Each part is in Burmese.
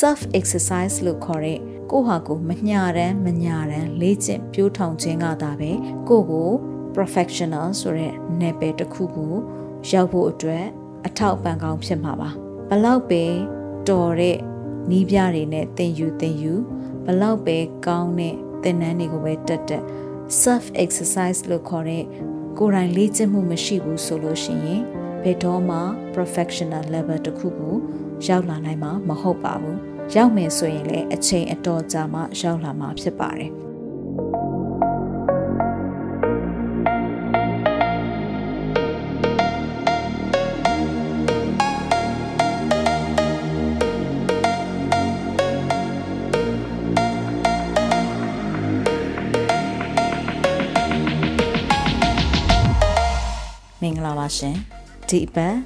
self exercise လို့ခေါ်တဲ့ကိုဟာကိုမညာတမ်းမညာတမ်းလေ့ကျင့်ပြိုးထောင်ခြင်းကသာပဲကိုကို professional ဆိုတဲ့နယ်ပယ်တစ်ခုကိုရောက်ဖို့အတွက်အထောက်ပံ့ကောင်းဖြစ်မှာပါဘလောက်ပဲတော်တဲ့နီးပြတွေနဲ့သင်ယူသင်ယူဘလောက်ပဲကောင်းတဲ့သင်တန်းတွေကိုပဲတက်တက် self exercise လို့ခေါ်တဲ့ကိုယ်တိုင်လေ့ကျင့်မှုမရှိဘူးဆိုလို့ရှိရင် ဘယ်တော့မှ professional level တခုကိုရောက်လာနိုင်မှာမဟုတ်ပါဘူးရောက်မယ်ဆိုရင်လည်းအချိန်အတော်ကြာမှရောက်လာမှာဖြစ်ပါတယ်မင်္ဂလာပါရှင် ဒီအပတ်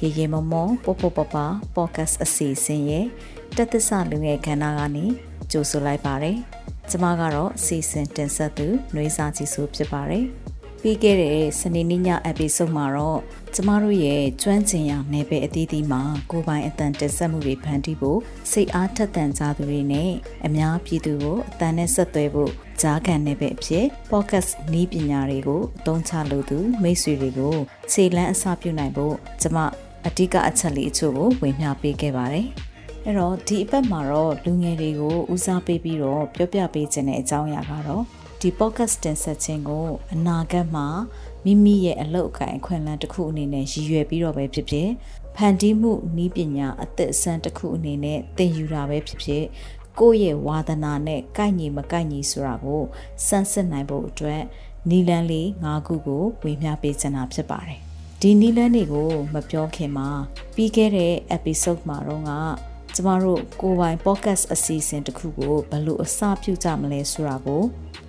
ရေရေမမောပေါပေါပပပေါ့ကတ်အစီအစဉ်ရဲ့တက်သစ္စလူငယ်ခန္ဓာကနေကြိုဆိုလိုက်ပါတယ်ကျမကတော့အစီအစဉ်တင်ဆက်သူຫນွေစာကြည့်စုဖြစ်ပါတယ် ပြီးခဲ့တဲ့စနေနေ့ည episode မှာတော့ကျမတို့ရဲ့ကျွမ်းကျင်ရာနယ်ပယ်အသီးသီးမှာကိုပိုင်အတန်တက်ဆက်မှုတွေဖန်တီးဖို့စိတ်အားထက်သန်ကြသူတွေနဲ့အများပြည်သူကိုအတန်နဲ့ဆက်သွဲဖို့ကြားခံနယ်ပယ်အဖြစ် podcast နီးပညာတွေကိုအသုံးချလို့သူမိတ်ဆွေတွေကိုခြေလန်းအစပြုနိုင်ဖို့ကျမအဓိကအချက်လေးအချို့ကိုဝေမျှပေးခဲ့ပါတယ်။အဲ့တော့ဒီအပတ်မှာတော့လူငယ်တွေကိုဦးစားပေးပြီးတော့ပြောပြပေးခြင်းတဲ့အကြောင်းအရာကတော့ ဒီ podcast တင်ဆက်ခြင်းကိုအနာဂတ်မှာမိမိရဲ့အလုပ်အကိုင်အခွင့်အလမ်းတစ်ခုအနေနဲ့ရည်ရွယ်ပြီးတော့ပဲဖြစ်ဖြစ်ဖန်တီးမှုနည်းပညာအသက်အဆန်းတစ်ခုအနေနဲ့သင်ယူတာပဲဖြစ်ဖြစ်ကိုယ့်ရဲ့ဝါသနာနဲ့ကိုက်ညီမကိုက်ညီဆိုတာကိုစမ်းစစ်နိုင်ဖို့အတွက်နီလန်းလေး၅ခုကိုဝေမျှပေးချင်တာဖြစ်ပါတယ်ဒီနီလန်းတွေကိုမပြောခင်မှာပြီးခဲ့တဲ့ episode မှာတော့ ကကျမတို့ကိုပိုင် podcast အစီအစဉ်တစ်ခုကိုဘယ်လိုအစပြုကြမလဲဆိုတာကို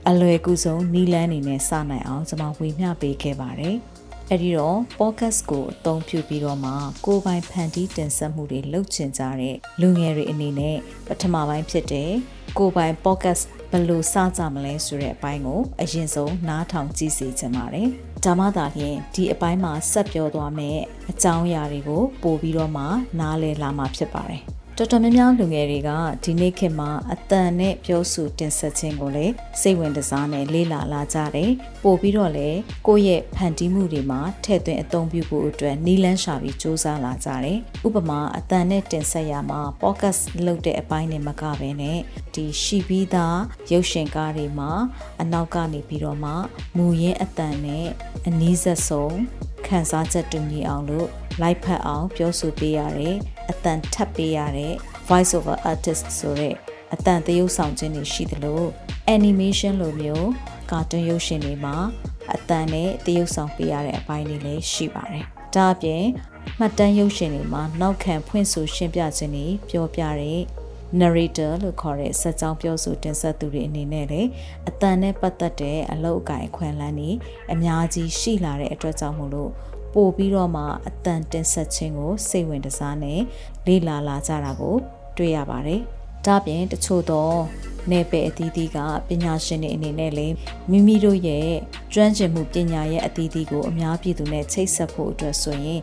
အလွယ်ကူဆုံးနီလန်းအနေနဲ့စနိုင်အောင်ကျွန်မဝေမျှပေးခဲ့ပါတယ်။အဲဒီတော့ podcast ကိုအသုံးပြုပြီးတော့မှကိုယ်ပိုင်ဖန်တီးတင်ဆက်မှုတွေလုပ်ချင်ကြတဲ့လူငယ်တွေအနေနဲ့ပထမပိုင်းဖြစ်တဲ့ကိုယ်ပိုင် podcast ဘယ်လိုစကြမလဲဆိုတဲ့အပိုင်းကိုအရင်ဆုံးနားထောင်ကြည့်စီချင်ပါတယ်။ဒါမှသာလျှင်ဒီအပိုင်းမှာဆက်ပြောသွားမယ့်အကြောင်းအရာတွေကိုပို့ပြီးတော့မှနားလည်လာမှာဖြစ်ပါတယ်။ တော်တော်များများလူငယ်တွေကဒီနေ့ခေတ်မှာအတန်နဲ့ပြောဆိုတင်ဆက်ခြင်းကိုလည်းစိတ်ဝင်စားနဲ့လေ့လာလာကြတယ်။ပို့ပြီးတော့လည်းကိုယ့်ရဲ့ဖန်တီးမှုတွေမှာထည့်သွင်းအသုံးပြုဖို့အတွက်နီးလန်းရှာပြီးစူးစမ်းလာကြတယ်။ဥပမာအတန်နဲ့တင်ဆက်ရမှာ podcast လုပ်တဲ့အပိုင်းနဲ့မကဘဲနဲ့ဒီရှိပြီးသားရုပ်ရှင်ကားတွေမှာအနောက်ကနေပြီးတော့မှမူရင်းအတန်နဲ့အနည်းဆက်ဆုံးခန်းစားချက်တူညီအောင်လို့ လိုက်ဖက်အောင်ပြောဆိုပေးရတယ်အတန်ထပ်ပေးရတဲ့ voice over artist ဆိုတဲ့အတန်သရုပ်ဆောင်ခြင်းတွေရှိသလို animation လိုမျိုးကာတွန်းရုပ်ရှင်တွေမှာအတန်နဲ့သရုပ်ဆောင်ပေးရတဲ့အပိုင်းတွေလည်းရှိပါတယ်။ဒါအပြင်မှတ်တမ်းရုပ်ရှင်တွေမှာနောက်ခံဖွင့်ဆိုရှင်းပြခြင်းတွေပြောပြတဲ့ narrator လို့ခေါ်တဲ့စက်ကြောင်းပြောဆိုတင်ဆက်သူတွေအနေနဲ့လည်းအတန်နဲ့ပတ်သက်တဲ့အလုပ်အကင်အခွင့်အလမ်းတွေအများကြီးရှိလာတဲ့အတွက်ကြောင့်မို့လို့ ပို့ပြီးတော့မှအတန်တင်ဆက်ခြင်းကိုစိတ်ဝင်စားနဲ့လေ့လာလာကြတာကို တွေ့ရပါတယ်။ဒါပြင်တချို့သောနယ်ပယ်အသီးသီးကပညာရှင်တွေအနေနဲ့လည်းမိမိတို့ရဲ့ကျွမ်းကျင်မှုပညာရဲ့အသီးသီးကိုအများပြည်သူနဲ့ချိတ်ဆက်ဖို့အတွက်ဆိုရင်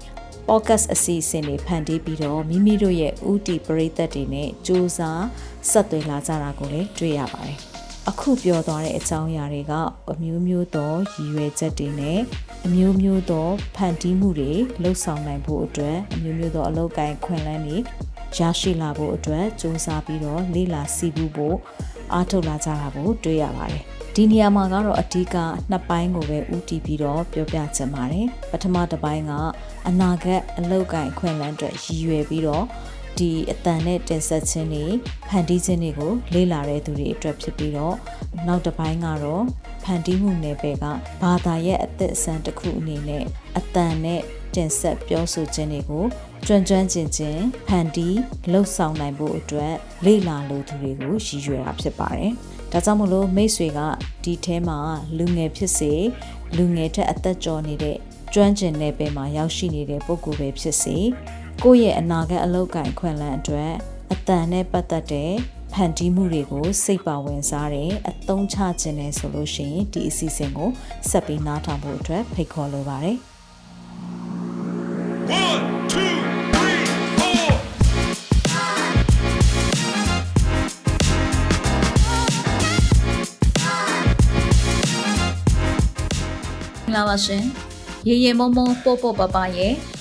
podcast အစီအစဉ်တွေဖန်တီးပြီးတော့မိမိတို့ရဲ့ဥတီပရိသတ်တွေနဲ့စူးစမ်းဆက်သွယ်လာကြတာကိုလည်းတွေ့ရပါတယ်။ အခုပြောသွားတဲ့အကြောင်းအရာတွေကအမျိုးမျိုးသောရည်ရွယ်ချက်တွေနဲ့အမျိုးမျိုးသောဖန်တီးမှုတွေလှုပ်ဆောင်နိုင်ဖို့အတွက်အမျိုးမျိုးသောအလုပ်ကိုင်ခွင့်လန်းတွေရရှိလာဖို့အတွက်စူးစမ်းပြီးတော့လေ့လာစီးပူးဖို့အားထုတ်လာကြတာကိုတွေ့ရပါတယ်။ဒီနေရာမှာကတော့အဓိကနှစ်ပိုင်းကိုပဲဦးတည်ပြီးတော့ပြောပြချင်ပါတယ်။ပထမတစ်ပိုင်းကအနာဂတ်အလောက်ကိုင်ခွင့်လန်းအတွက်ရည်ရွယ်ပြီးတော့ ဒီအတန်နဲ့တင်ဆက်ခြင်းတွေဖန်တီးခြင်းတွေကိုလေ့လာတဲ့သူတွေအတွက်ဖြစ်ပြီးတော့နောက်တစ်ပိုင်းကတော့ဖန်တီးမှုနယ်ပယ်ကဘာသာရဲ့အသက်အဆန်းတစ်ခုအနေနဲ့အတန်နဲ့တင်ဆက်ပြောဆိုခြင်းတွေကိုကျွမ်းကျွမ်းကျင်ကျင်ဖန်တီးလှုပ်ဆောင်နိုင်ဖို့အတွက်လေ့လာလိုသူတွေကိုရည်ရွယ်တာဖြစ်ပါတယ်။ဒါကြောင့်မလို့မိတ်ဆွေကဒီထဲမှာလူငယ်ဖြစ်စေလူငယ်ထက်အသက်ကျော်နေတဲ့ကျွမ်းကျင်နယ်ပယ်မှာရောက်ရှိနေတဲ့ပုဂ္ဂိုလ်ပဲဖြစ်စေ ကိုယ့်ရဲ့အနာဂတ်အလောက်ကိုင်ခွင့်လန်းအတွက်အတန်နဲ့ပတ်သက်တဲ့ဖန်တီးမှုတွေကိုစိတ်ပါဝင်စားတဲ့အသုံးချခြင်းနဲ့ဆိုလို့ရှိရင်ဒီအစီအစဉ်ကိုဆက်ပြီးနားထောင်ဖို့အတွက်ဖိတ်ခေါ်လိုပါတယ်1 2 3လာပါရှင်ရေရေမုံမုံပို့ပို့ပပရဲ့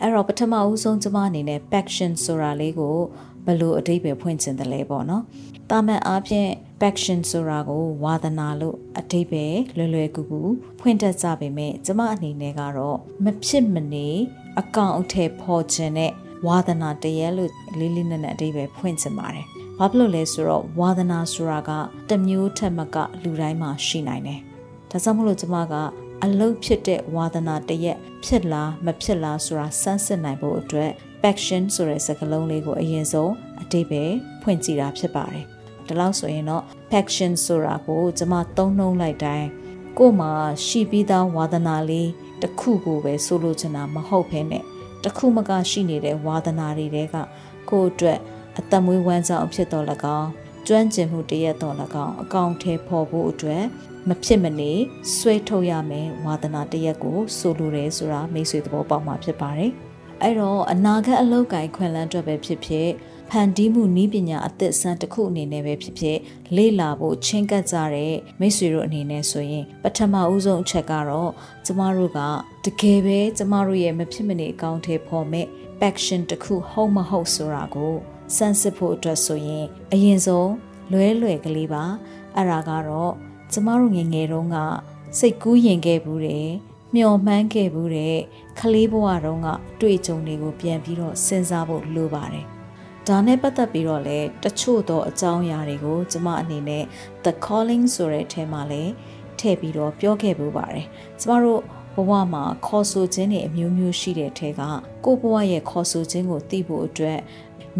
အဲ့တော့ပထမဦးဆုံးကျမအနေနဲ့ passion ဆိုတာလေးကိုဘယ်လိုအဓိပ္ပာယ်ဖွင့်ချင်တယ်လဲပေါ့နော်။တာမန်အားဖြင့် passion ဆိုတာကိုဝါသနာလို့အဓိပ္ပာယ်လွယ်လွယ်ကူကူဖွင့်တတ်ကြပေမဲ့ကျမအနေနဲ့ကတော့မဖြစ်မနေအကောင်အထည်ဖော်ခြင်းနဲ့ဝါသနာတရက်လို့လေးလေးနက်နက်အဓိပ္ပာယ်ဖွင့်ချင်ပါတယ်။ဘာဖြစ်လို့လဲဆိုတော့ဝါသနာဆိုတာကတမျိုးထက်မကလူတိုင်းမှာရှိနိုင်တယ်။ဒါကြောင့်မလို့ကျမက အလုတ်ဖြစ်တဲ့ဝါသနာတရက်ဖြစ်လားမဖြစ်လားဆိုတာစမ်းစစ်နိုင်ဖို့အတွက် passion ဆိုတဲ့စကားလုံးလေးကိုအရင်ဆုံးအတိတ်ပဲဖွင့်ကြည့်တာဖြစ်ပါတယ်။ဒါလို့ဆိုရင်တော့ passion ဆိုတာကိုကျွန်မသုံးနှုံးလိုက်တိုင်းကို့မှာရှိပြီးသားဝါသနာလေးတစ်ခုကိုပဲဆိုလိုချင်တာမဟုတ်ဘဲနဲ့တစ်ခုမကရှိနေတဲ့ဝါသနာတွေကကို့အတွက်အသက်မွေးဝမ်းကြောင်းအဖြစ်တော်၎င်း ကျွမ်းကျင်မှုတရက်တော်၎င်းအကောင့်ထဲပေါ်ဖို့အတွက်မဖြစ်မနေဆွဲထုတ်ရမယ်ဝါသနာတရက်ကိုဆိုလိုတယ်ဆိုတာမိတ်ဆွေသဘောပေါက်မှာဖြစ်ပါတယ်။အဲ့တော့အနာဂတ်အလောက်ကိုင်ခွင့်လန်းအတွက်ပဲဖြစ်ဖြစ်ဖန်တီးမှုနည်းပညာအသစ်ဆန်းတစ်ခုအနေနဲ့ပဲဖြစ်ဖြစ်လေ့လာဖို့ချင်းကပ်ကြတဲ့မိတ်ဆွေတို့အနေနဲ့ဆိုရင်ပထမဦးဆုံးအချက်ကတော့ကျမတို့ကတကယ်ပဲကျမတို့ရဲ့မဖြစ်မနေအကောင့်ထဲပေါ်မဲ့ passion တစ်ခုဟုတ်မဟုတ်ဆိုတာကို စမ်းစစ်ဖို့အတွက်ဆိုရင်အရင်ဆုံးလွဲလွယ်ကလေးပါအဲ့ဒါကတော့ကျမတို့ငငယ်တုန်းကစိတ်ကူးရင်ခဲ့ဘူးတယ်မျော်မှန်းခဲ့ဘူးတဲ့ခလေးဘဝတုန်းကတွေ့ကြုံတွေကိုပြန်ပြီးတော့စဉ်းစားဖို့လိုပါတယ်ဒါနဲ့ပတ်သက်ပြီးတော့လေတချို့သောအကြောင်းအရာတွေကို ကျမအနေနဲ့ the calling ဆိုတဲ့အထဲမှာလည်းထည့်ပြီးတော့ပြောခဲ့ပူပါတယ်ကျမတို့ဘဝမှာခေါ်ဆိုခြင်းတွေအမျိုးမျိုးရှိတဲ့ထဲကကိုဘဝရဲ့ခေါ်ဆိုခြင်းကိုသိဖို့အတွက်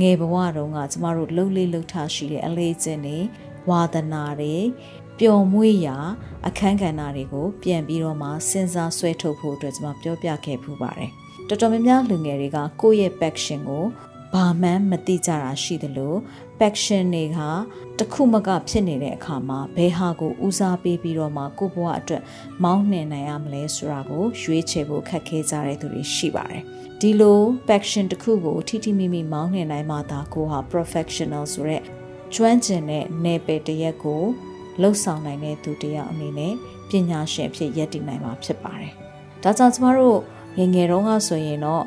ငယ်ဘဝတုန်းကကျမတို့လှုပ်လေးလှုပ်ထားရှိတဲ့အလေးခြင်းတွေဝါသနာတွေပျော်မွေ့ရာအခန်းကဏ္ဍတွေကိုပြန်ပြီးတော့မှစဉ်းစားဆွဲထုတ်ဖို့အတွက်ကျွန်မပြောပြခဲ့ဖူးပါတယ်။တော်တော်များများလူငယ်တွေကကိုယ့်ရဲ့ passion ကို ဘာမှန်းမသိကြတာရှိသလို passion တွေကတခုမကဖြစ်နေတဲ့အခါမှာဘယ်ဟာကိုဦးစားပေးပြီးတော့မှကိုယ့်ဘဝအတွက်မောင်းနှင်နိုင်ရမလဲဆိုတာကိုရွေးချယ်ဖို့ခက်ခဲကြတဲ့သူတွေရှိပါတယ်။ဒီလို passion တစ်ခုကိုထိထိမိမိမောင်းနှင်နိုင်မှသာကိုဟာ professional ဆိုတဲ့ကျွမ်းကျင်တဲ့နယ်ပယ်တရက်ကိုလှုပ်ဆောင်နိုင်တဲ့သူတယောက်အနေနဲ့ပညာရှင်အဖြစ်ရည်တည်နိုင်မှာဖြစ်ပါတယ်။ဒါကြောင့်ကျမတို့ငငယ်တုန်းကဆိုရင်တော့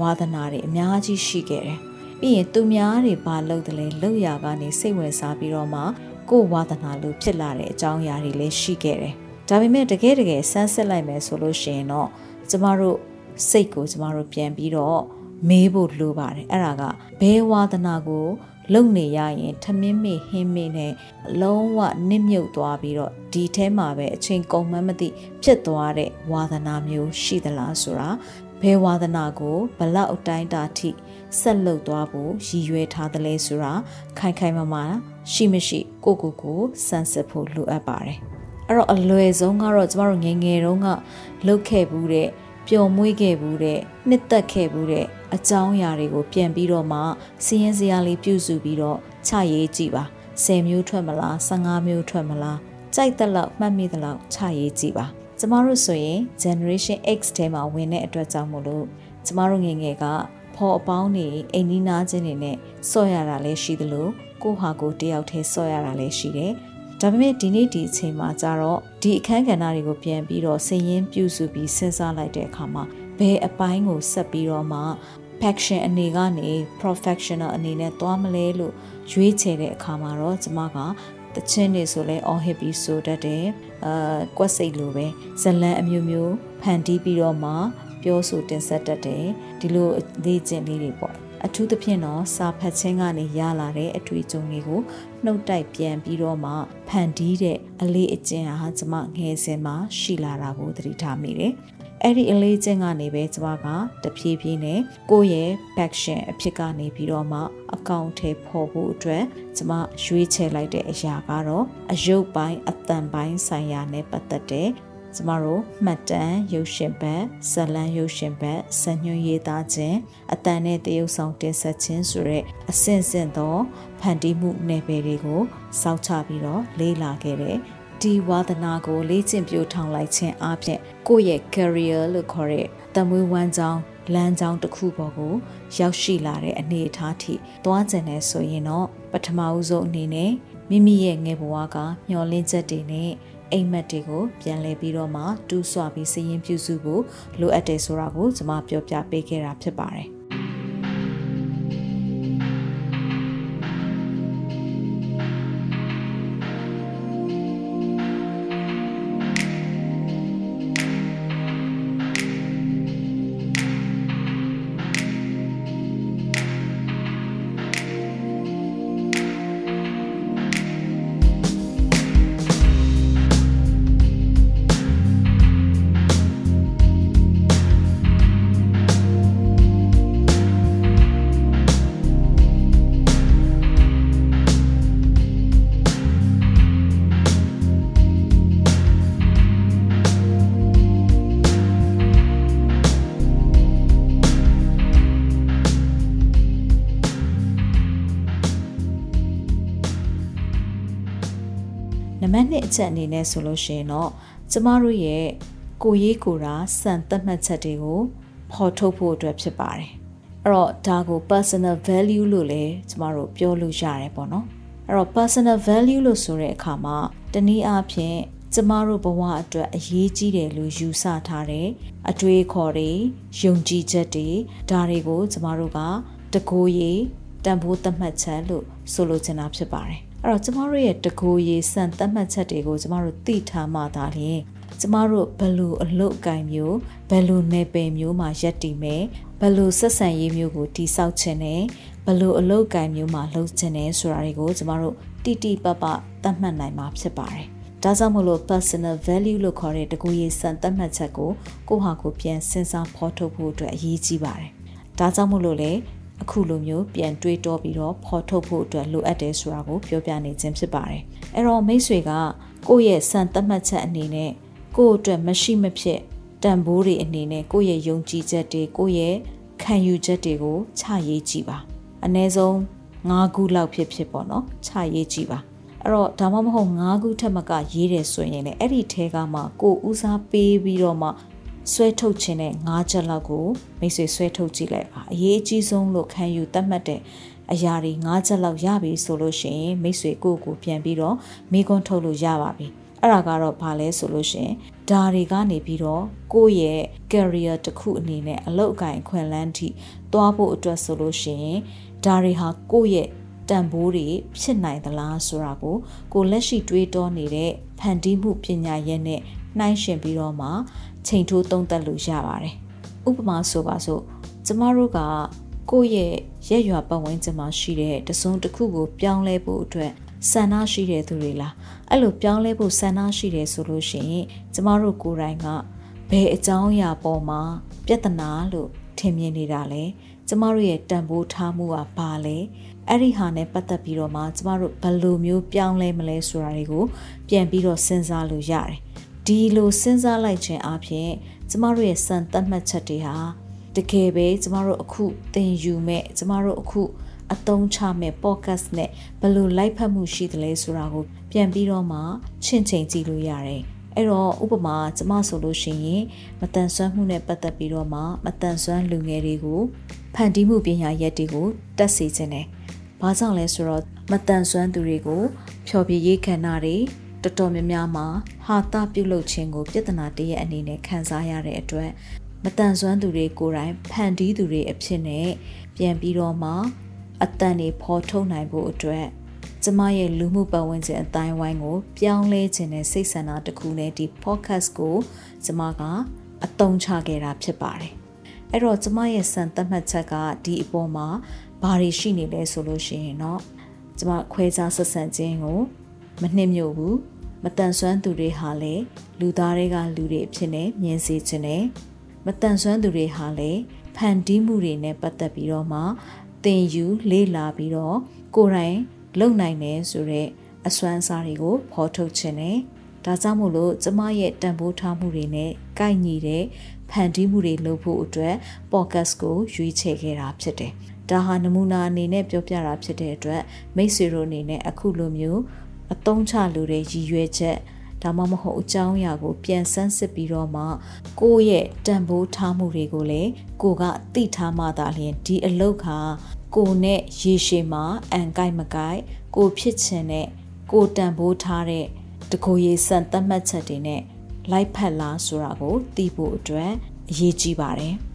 ဝါသနာတွေအများကြီးရှိခဲ့တယ်။ပြီးရင်သူများတွေဘာလုပ်တယ်လဲလုပ်ရကနေစိတ်ဝင်စားပြီးတော့မှကိုယ်ဝါသနာလို့ဖြစ်လာတဲ့အကြောင်းအရာတွေလည်းရှိခဲ့တယ်။ဒါပေမဲ့တကယ်တကယ်စမ်းစစ်လိုက်မယ်ဆိုလို့ရှိရင်တော့ကျမတို့စိတ်ကိုကျမတို့ပြန်ပြီးတော့မေးဖို့လိုပါတယ်။အဲ့ဒါကဘဲဝါသနာကိုလုံနေရရင်ထမင်းမေဟင်းမေနဲ့လုံးဝနစ်မြုပ်သွားပြီးတော့ဒီထဲမှာပဲအချိန်ကုန်မှန်းမသိဖြစ်သွားတဲ့ဝါသနာမျိုးရှိသလားဆိုတာ ဘယ်ဝါသနာကိုဘလောက်အတိုင်းတာထိဆက်လုပ်သွားဖို့ရည်ရွယ်ထားသလဲဆိုတာခိုင်ခိုင်မာမာရှိမရှိကိုကိုကိုစမ်းစစ်ဖို့လိုအပ်ပါတယ်အဲ့တော့အလွယ်ဆုံးကတော့ကျမတို့ငငယ်တုန်းကလှုပ်ခဲ့ဘူးတဲ့ပျော်မွေးခဲ့ဘူးတဲ့နှစ်သက်ခဲ့ဘူးတဲ့အကြောင်းအရာတွေကိုပြန်ပြီးတော့မှစီးရင်စရာလေးပြုစုပြီးတော့ချရေးကြည့်ပါ10မျိုးထွက်မလား15မျိုးထွက်မလားကြိုက်တဲ့လောက်မှတ်မိတဲ့လောက်ချရေးကြည့်ပါ ကျမတို့ဆိုရင် generation X ထဲမှာဝင်တဲ့အတွက်ကြောင့်မို့လို့ကျမတို့ငငယ်ကဖော်အပေါင်းနေအိမ်နီးနားချင်းတွေနဲ့ဆော့ရတာလည်းရှိသလိုကိုဟာကိုတယောက်တည်းဆော့ရတာလည်းရှိတယ်ဒါပေမဲ့ဒီနေ့ဒီအချိန်မှာကျတော့ဒီအခန်းကဏ္ဍတွေကိုပြန်ပြီးတော့စည်ရင်းပြုစုပြီးစဉ်းစားလိုက်တဲ့အခါမှာဘယ်အပိုင်းကိုဆက်ပြီးတော့မှ passion အနေကနေ professional အနေနဲ့သွားမလဲလို့ရွေးချယ်တဲ့အခါမှာတော့ကျမက တချင်းနေဆိုလဲအော်ဟစ်ပြီးဆိုတတ်တယ်အာကွက်စိတ်လိုပဲဇလန်အမျိုးမျိုးဖန်တီးပြီးတော့မှပြောဆိုတင်ဆက်တတ်တယ်ဒီလိုလေ့ကျင့်လေးတွေပေါ့အထူးသဖြင့်တော့စာဖတ်ခြင်းကနေရလာတဲ့အတွေ့အကြုံတွေကိုနှုတ်တိုက်ပြန်ပြီးတော့မှဖန်တီးတဲ့အလေးအကျင့်ဟာကျမငယ်စဉ်မှာရှိလာတာကိုသတိထားမိတယ် အဲ့ဒီအလေးချင်းကနေပဲကျမကတဖြည်းဖြည်းနဲ့ကိုယ့်ရဲ့ passion အဖြစ်ကနေပြီးတော့မှအကောင့်ထဲပေါ်ဖို့အတွက်ကျမရွေးချယ်လိုက်တဲ့အရာကတော့အယုတ်ပိုင်းအတန်ပိုင်းဆိုင်ရာနဲ့ပတ်သက်တဲ့ကျမတို့မှတ်တမ်းရုပ်ရှင်ဘက်ဇလံရုပ်ရှင်ဘက်စညွှန်းရေးသားခြင်းအတန်နဲ့တရုပ်ဆောင်တင်ဆက်ခြင်းဆိုတဲ့အဆင့်ဆင့်သောဖန်တီးမှုနယ်ပယ်တွေကိုစောင့်ချပြီးတော့လေ့လာခဲ့တဲ့ ဒီဝါသနာကိုလေ့ကျင့်ပြိုထောင်လိုက်ခြင်းအပြင်ကိုယ့်ရဲ့ career လို့ခေါ်တဲ့တမွေးဝမ်းကြောင်းလမ်းကြောင်းတစ်ခုပေါ်ကိုရောက်ရှိလာတဲ့အနေအထားထိသွားကျင်နေဆိုရင်တော့ပထမဦးဆုံးအနေနဲ့မိမိရဲ့ငယ်ဘဝကမျောလင်းချက်တွေနဲ့အိမ်မက်တွေကိုပြန်လည်ပြီးတော့မှတူးဆွပြီးစည်ရင်ပြုစုဖို့လိုအပ်တယ်ဆိုတာကိုကျွန်မပြောပြပေးခဲ့တာဖြစ်ပါတယ်။ ချက်အနေနဲ့ဆိုလို့ရှိရင်တော့ကျမတို့ရဲ့ကိုရေးကိုရာစံသတ်မှတ်ချက်တွေကိုဖော်ထုတ်ဖို့အတွက်ဖြစ်ပါတယ်။အဲ့တော့ဒါကို personal value လို့လည်းကျမတို့ပြောလို့ရတယ်ပေါ့နော်။အဲ့တော့ personal value လို့ဆိုတဲ့အခါမှာတနည်းအားဖြင့်ကျမတို့ဘဝအတွက်အရေးကြီးတယ်လို့ယူဆထားတဲ့အတွေးခေါ်တွေယုံကြည်ချက်တွေဒါတွေကိုကျမတို့ကတကိုးရေးတန်ဖိုးသတ်မှတ်ချက်လို့ဆိုလိုချင်တာဖြစ်ပါတယ် အဲ့တော့ကျမတို့ရဲ့တကူရေးစံသတ်မှတ်ချက်တွေကိုကျမတို့သိထားမှသာလျှင်ကျမတို့ဘယ်လိုအလုပ်အကင်မျိုးဘယ်လိုနယ်ပယ်မျိုးမှာရက်တည်မယ်ဘယ်လိုဆက်ဆံရေးမျိုးကိုတိဆောက်ခြင်းနဲ့ဘယ်လိုအလုပ်အကင်မျိုးမှာလုပ်ခြင်းနဲ့ဆိုတာတွေကိုကျမတို့တိတိပပသတ်မှတ်နိုင်မှာဖြစ်ပါတယ်။ဒါကြောင့်မို့လို့ personal value လို့ခေါ်တဲ့တကူရေးစံသတ်မှတ်ချက်ကိုကိုယ့်ဟာကိုယ်ပြန်စဉ်းစားဖော်ထုတ်ဖို့အတွက်အရေးကြီးပါတယ်။ဒါကြောင့်မို့လို့လေ အခုလိုမျိုးပြန်တွေးတောပြီးတော့ဖော်ထုတ်ဖို့အတွက်လိုအပ်တယ်ဆိုတာကိုပြောပြနေခြင်းဖြစ်ပါတယ်။အဲ့တော့မိတ်ဆွေကကိုယ့်ရဲ့စံသတ်မှတ်ချက်အနေနဲ့ကိုယ့်အတွက်မရှိမဖြစ်တန်ဖိုးတွေအနေနဲ့ကိုယ့်ရဲ့ယုံကြည်ချက်တွေကိုယ့်ရဲ့ခံယူချက်တွေကိုချရေးကြည့်ပါ။အနည်းဆုံး၅ခုလောက်ဖြစ်ဖြစ်ပေါ့နော်ချရေးကြည့်ပါ။အဲ့တော့ဒါမှမဟုတ်၅ခုထက်မကရေးတယ်ဆိုရင်လည်းအဲ့ဒီထဲကမှကိုဦးစားပေးပြီးတော့မှ ဆွဲထုတ်ခြင်းနဲ့၅ချက်လောက်ကိုမိတ်ဆွေဆွဲထုတ်ကြည့်လိုက်ပါအရေးအကြီးဆုံးလို့ခံယူသတ်မှတ်တဲ့အရာတွေ၅ချက်လောက်ရပြီဆိုလို့ရှိရင်မိတ်ဆွေကိုကိုပြန်ပြီးတော့မိကွန်းထုတ်လို့ရပါပြီအဲ့ဒါကတော့ဘာလဲဆိုလို့ရှင်ဒါတွေကနေပြီးတော့ကိုယ့်ရဲ့ career တစ်ခုအနေနဲ့အလုပ်အကင်ခွင့်လန်းထိသွားဖို့အတွက်ဆိုလို့ရှင်ဒါတွေဟာကိုယ့်ရဲ့တန်ဖိုးတွေဖြစ်နိုင်သလားဆိုတာကိုကိုလက်ရှိတွေးတောနေတဲ့ဖန်တီးမှုပညာရဲ့နဲ့နှိုင်းယှဉ်ပြီးတော့မှ ချိန်ထိုးသုံးသပ်လို့ရပါတယ်။ဥပမာဆိုပါစို့ကျမတို့ကကိုယ့်ရဲ့ရက်ရွာပတ်ဝန်းကျင်မှာရှိတဲ့တစုံတစ်ခုကိုပြောင်းလဲဖို့အတွက်ဆန္ဒရှိတဲ့သူတွေလားအဲ့လိုပြောင်းလဲဖို့ဆန္ဒရှိတယ်ဆိုလို့ရှိရင်ကျမတို့ကိုယ်တိုင်ကဘယ်အကြောင်းအရာပေါ်မှာပြဿနာလို့ထင်မြင်နေတာလဲကျမတို့ရဲ့တန်ဖိုးထားမှုကဘာလဲအဲ့ဒီဟာနဲ့ပတ်သက်ပြီးတော့မှကျမတို့ဘယ်လိုမျိုးပြောင်းလဲမလဲဆိုတာတွေကိုပြန်ပြီးတော့စဉ်းစားလို့ရတယ် ဒီလိုစဉ်းစားလိုက်ခြင်းအပြင်ကျမတို့ရဲ့စံသတ်မှတ်ချက်တွေဟာတကယ်ပဲကျမတို့အခုသင်ယူမဲ့ကျမတို့အခုအသုံးချမဲ့ podcast နဲ့ဘယ်လိုလိုက်ဖက်မှုရှိသလဲဆိုတာကို ပြန်ပြီးတော့မှချင့်ချိန်ကြည့်လို့ရတယ်အဲ့တော့ဥပမာကျမဆိုလို့ရှိရင်မတန်ဆွမ်းမှုနဲ့ပတ်သက်ပြီးတော့မှမတန်ဆွမ်းလူငယ်တွေကိုဖန်တီးမှုပညာရက်တွေကိုတက်စေခြင်းတယ်။ဘာကြောင့်လဲဆိုတော့မတန်ဆွမ်းသူတွေကိုဖျော်ဖြေရေးခန္ဓာတွေ တော်တော်များများမှာဟာတာပြုတ်လုခြင်းကိုပြဿနာတရက်အနေနဲ့ခံစားရတဲ့အတွက်မတန်ဆွမ်းသူတွေကိုယ်တိုင်ဖန်တီးသူတွေအဖြစ်နဲ့ပြန်ပြီးတော့မှအတန်တွေဖော်ထုတ်နိုင်ဖို့အတွက်ကျမရဲ့လူမှုပတ်ဝန်းကျင်အတိုင်းဝိုင်းကို ပြောင်းလဲခြင်းနဲ့စိတ်ဆန္ဒတစ်ခုနဲ့ဒီ podcast ကိုကျမကအသုံးချခဲ့တာဖြစ်ပါတယ်။အဲ့တော့ကျမရဲ့စံသတ်မှတ်ချက်ကဒီအပေါ်မှာဘာတွေရှိနေလဲဆိုလို့ရှိရင်တော့ကျမခွဲခြားဆက်ဆံခြင်းကို မနှိမ့်ညို့ဘူးမတန်ဆွမ်းသူတွေဟာလည်းလူသားတွေကလူတွေအဖြစ်နဲ့မြင်စေခြင်းနဲ့မတန်ဆွမ်းသူတွေဟာလည်းဖန်တီးမှုတွေနဲ့ပတ်သက်ပြီးတော့မှသင်ယူလေ့လာပြီးတော့ကိုယ်တိုင်လုံနိုင်တယ်ဆိုတော့အစွမ်းစားတွေကိုဖော်ထုတ်ခြင်းနဲ့ဒါကြောင့်မို့လို့ကျမရဲ့တန်ဖိုးထားမှုတွေနဲ့ကိုက်ညီတဲ့ဖန်တီးမှုတွေလုပ်ဖို့အတွက် podcast ကိုရွေးချယ်ခဲ့တာဖြစ်တယ်။ဒါဟာနမူနာအနေနဲ့ပြောပြတာဖြစ်တဲ့အတွက်မိတ်ဆွေတို့အနေနဲ့အခုလိုမျိုး အသုံးချလိုတဲ့ရည်ရွယ်ချက်ဒါမှမဟုတ်အကြောင်းအရာကိုပြန်ဆန်းစစ်ပြီးတော့မှကိုယ့်ရဲ့တန်ဖိုးထားမှုတွေကိုလည်းကိုကသိထားမှသာလျှင်ဒီအလုပ်ခါကိုနဲ့ရေရှည်မှာအန်ကိုက်မကိုက်ကိုဖြစ်ချင်တဲ့ကိုတန်ဖိုးထားတဲ့တကိုရေစံသတ်မှတ်ချက်တွေနဲ့လိုက်ဖက်လားဆိုတာကိုသိဖို့အတွက်အရေးကြီးပါတယ်။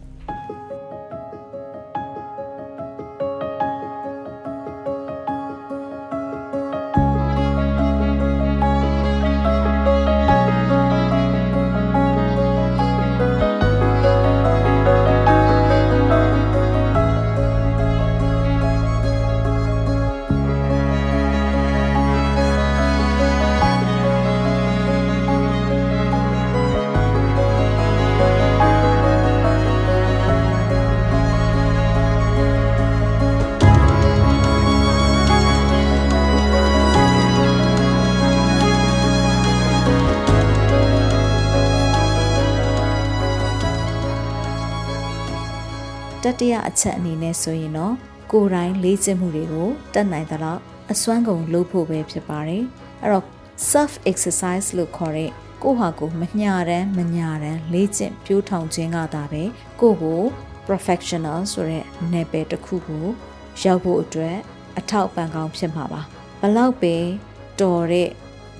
ကိုယ်တိုင်လေ့ကျင့်မှုတွေကိုတက်နိုင်သလောက်အစွမ်းကုန်လုပ်ဖို့ပဲဖြစ်ပါတယ်အဲ့တော့ self exercise လို့ခေါ်တဲ့ကိုဟာကိုမညာတမ်းမညာတမ်းလေ့ကျင့်ပြိုးထောင်ခြင်းကသာပဲကိုကို professional ဆိုတဲ့နယ်ပယ်တစ်ခုကိုရောက်ဖို့အတွက်အထောက်ပံ့ကောင်းဖြစ်မှာပါဘလောက်ပဲတော်တဲ့